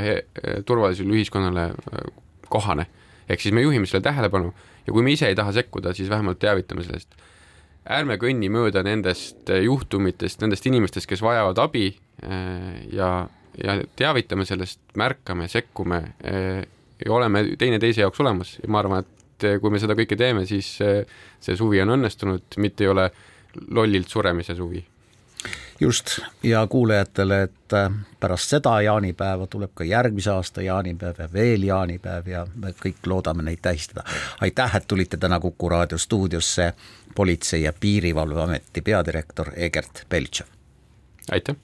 turvalisele ühiskonnale kohane. ehk siis me juhime selle tähelepanu ja kui me ise ei taha sekkuda, siis vähemalt teavitame sellest. ärme kõnni mööda nendest juhtumitest, nendest inimestest, kes vajavad abi ja ja teavitame sellest, märkame, sekkume eh, ja oleme teineteise jaoks olemas ja ma arvan, et eh, kui me seda kõike teeme, siis eh, see suvi on õnnestunud, mitte ei ole lollilt suremise suvi just, ja kuulajatele, et pärast seda jaanipäeva tuleb ka järgmise aasta jaanipäev ja veel jaanipäev ja me kõik loodame neid tähistada. aitäh, et tulite täna Kuku raadio stuudiosse, Politsei- ja Piirivalveameti peadirektor Egert Beltšev. aitäh!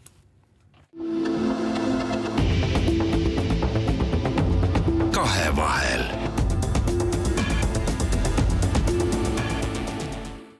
Kahevahel